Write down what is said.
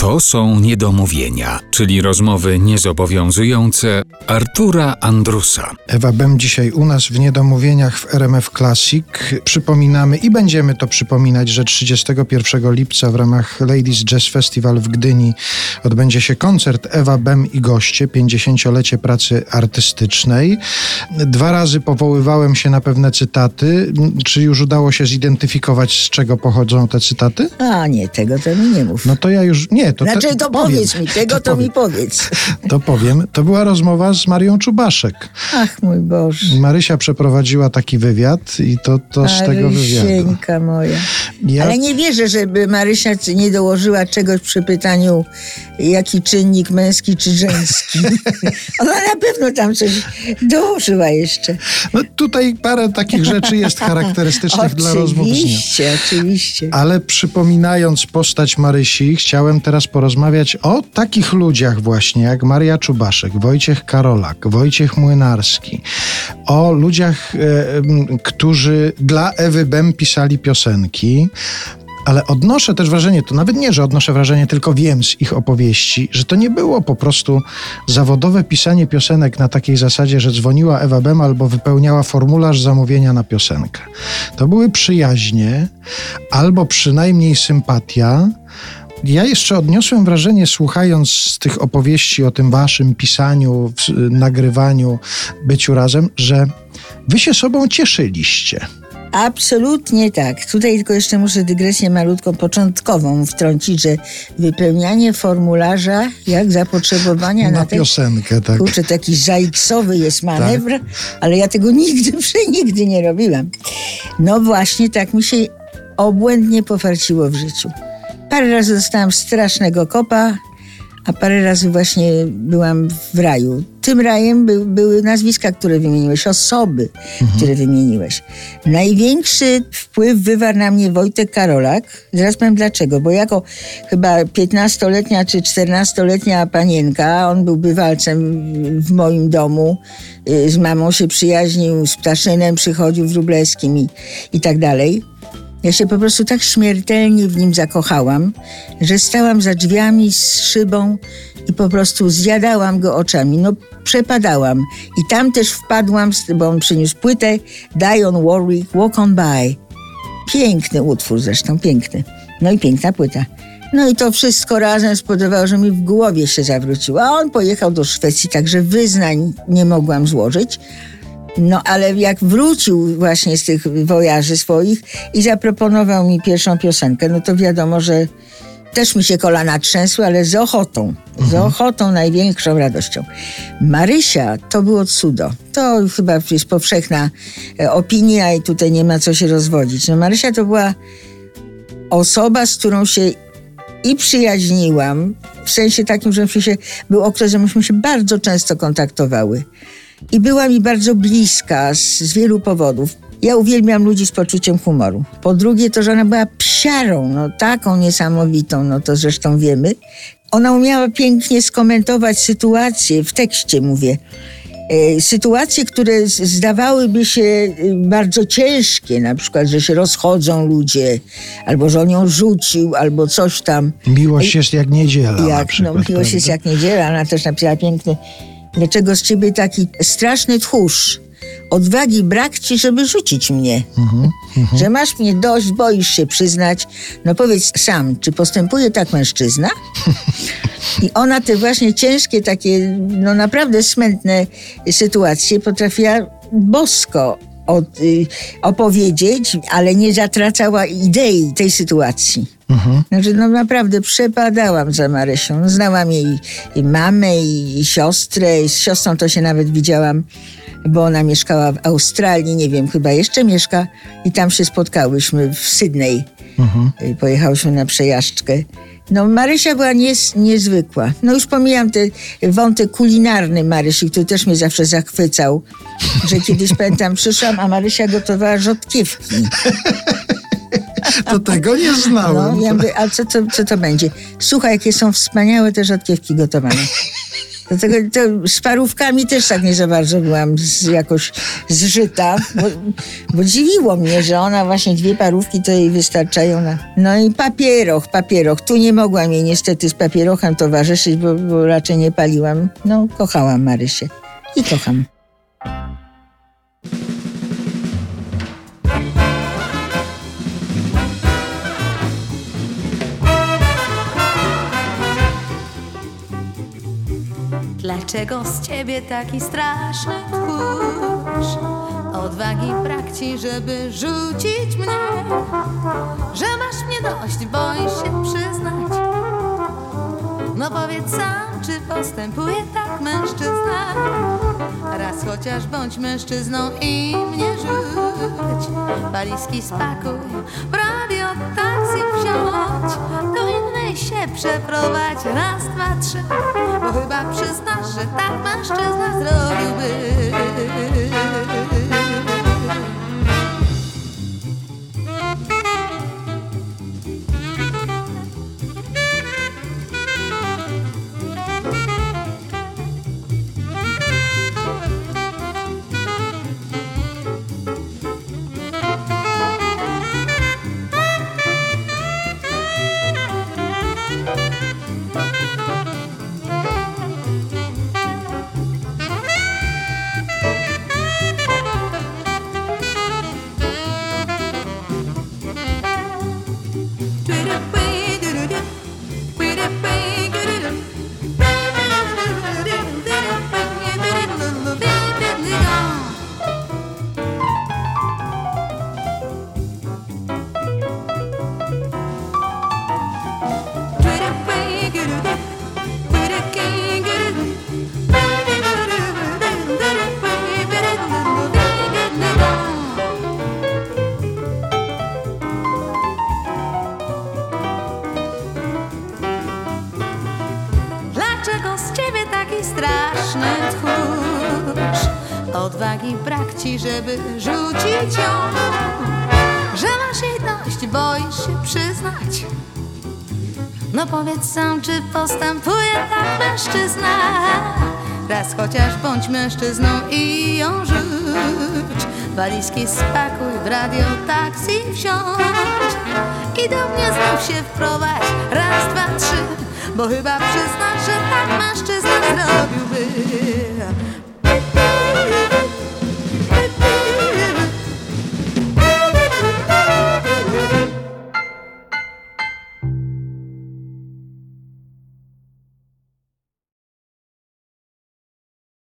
To są niedomówienia, czyli rozmowy niezobowiązujące Artura Andrusa. Ewa Bem dzisiaj u nas w Niedomówieniach w RMF Classic. Przypominamy i będziemy to przypominać, że 31 lipca w ramach Ladies Jazz Festival w Gdyni odbędzie się koncert Ewa Bem i goście, 50-lecie pracy artystycznej. Dwa razy powoływałem się na pewne cytaty. Czy już udało się zidentyfikować, z czego pochodzą te cytaty? A nie, tego to mi nie mów. No to ja już nie. To znaczy, to powiem. powiedz mi, tego to, mi powiedz. To powiem. To była rozmowa z Marią Czubaszek. Ach, mój Boże. Marysia przeprowadziła taki wywiad i to, to z tego wywiadu. Moja. Ja- Ale nie wierzę, żeby Marysia nie dołożyła czegoś przy pytaniu, jaki czynnik męski czy żeński. Ona na pewno tam coś dołożyła jeszcze. No tutaj parę takich rzeczy jest charakterystycznych dla rozmów z nią. Oczywiście, oczywiście. Ale przypominając postać Marysi, chciałem teraz porozmawiać o takich ludziach właśnie jak Maria Czubaszek, Wojciech Karolak, Wojciech Młynarski. O ludziach, e, którzy dla Ewy Bem pisali piosenki. Ale odnoszę też wrażenie, to nawet nie, że odnoszę wrażenie, tylko wiem z ich opowieści, że to nie było po prostu zawodowe pisanie piosenek na takiej zasadzie, że dzwoniła Ewa Bem albo wypełniała formularz zamówienia na piosenkę. To były przyjaźnie albo przynajmniej sympatia. Ja jeszcze odniosłem wrażenie, słuchając tych opowieści o tym waszym pisaniu, nagrywaniu, byciu razem, że wy się sobą cieszyliście. Absolutnie tak. Tutaj tylko jeszcze muszę dygresję malutką, początkową wtrącić, że wypełnianie formularza jak zapotrzebowania na, Na piosenkę, tak. Kurczę, taki zajcowy jest manewr, ale ja tego nigdy, nigdy nie robiłam. No właśnie, tak mi się obłędnie pofarciło w życiu. Parę razy dostałam strasznego kopa, a parę razy właśnie byłam w raju. Tym rajem by, były nazwiska, które wymieniłeś, osoby, które wymieniłeś. Największy wpływ wywarł na mnie Wojtek Karolak. Zaraz powiem dlaczego, bo jako chyba 15-letnia czy 14-letnia panienka, on był bywalcem w moim domu, y, z mamą się przyjaźnił, z Ptaszynem przychodził Wróblewskim i, i tak dalej. Ja się po prostu tak śmiertelnie w nim zakochałam, że stałam za drzwiami z szybą i po prostu zjadałam go oczami. No, przepadałam. I tam też wpadłam, bo on przyniósł płytę Dion Warwick Walk on By. Piękny utwór zresztą, piękny. No i piękna płyta. No i to wszystko razem spowodowało, że mi w głowie się zawróciło. A on pojechał do Szwecji, także wyznań nie mogłam złożyć. No ale jak wrócił właśnie z tych wojaży swoich i zaproponował mi pierwszą piosenkę, no to wiadomo, że też mi się kolana trzęsły, ale z ochotą. Z ochotą, największą radością. Marysia to było cudo. To chyba jest powszechna e, opinia i tutaj nie ma co się rozwodzić. No Marysia to była osoba, z którą się i przyjaźniłam, w sensie takim, że się, był okres, że myśmy się bardzo często kontaktowały. I była mi bardzo bliska z, z wielu powodów. Ja uwielbiam ludzi z poczuciem humoru. Po drugie to, że ona była psiarą, no taką niesamowitą, no to zresztą wiemy. Ona umiała pięknie skomentować sytuacje, w tekście mówię. E, sytuacje, które zdawałyby się e, bardzo ciężkie, na przykład, że się rozchodzą ludzie, albo że on ją rzucił, albo coś tam. Miłość jest jak niedziela. Jak, no, miłość jest prawda? jak niedziela, ona też napisała piękny. Dlaczego z ciebie taki straszny tchórz? Odwagi brak ci, żeby rzucić mnie. Mhm, Że masz mnie dość, boisz się przyznać. No powiedz sam, czy postępuje tak mężczyzna? I ona te właśnie ciężkie, takie, no naprawdę smętne sytuacje potrafiła bosko od, y, opowiedzieć, ale nie zatracała idei tej sytuacji. Znaczy, no naprawdę przepadałam za Marysią. Znałam jej i mamę, i, i siostrę. I z siostrą to się nawet widziałam, bo ona mieszkała w Australii, nie wiem, chyba jeszcze mieszka. I tam się spotkałyśmy w Sydney. Y, Pojechałyśmy na przejażdżkę. No, Marysia była nies, niezwykła. No już pomijam ten wątek kulinarny Marysi, który też mnie zawsze zachwycał. Że kiedyś, pamiętam, przyszłam, a Marysia gotowała rzodkiewki. To tego nie znałem. No, ja mówię, a co to, co to będzie? Słuchaj, jakie są wspaniałe te rzodkiewki gotowane. Dlatego to z parówkami też tak nie za bardzo byłam z, jakoś zżyta, bo, bo dziwiło mnie, że ona właśnie dwie parówki to jej wystarczają na... No i papieroch, papieroch. Tu nie mogłam jej niestety z papierochem towarzyszyć, bo, bo raczej nie paliłam. No, kochałam Marysię i kocham. Dlaczego z ciebie taki straszny tchórz? Odwagi brak ci, żeby rzucić mnie. Że masz mnie dość, boisz się przyznać. No powiedz sam, czy postępuje tak mężczyzna? Raz chociaż bądź mężczyzną i mnie rzuć. Walizki spakuj, radio taksi wziąć Do innej się przeprowadź, raz, dwa, trzy chyba przyznasz, że tak mężczyzna zrobiłby Odwagi brak ci, żeby rzucić ją. Że masz jej dość, boisz się przyznać. No powiedz sam, czy postępuje tak mężczyzna? Raz chociaż bądź mężczyzną i ją rzuć. Walizki spakuj, w radio taksi wsiądź. I do mnie znów się wprowadź, raz, dwa, trzy. Bo chyba przyznasz, że tak mężczyzna zrobiłby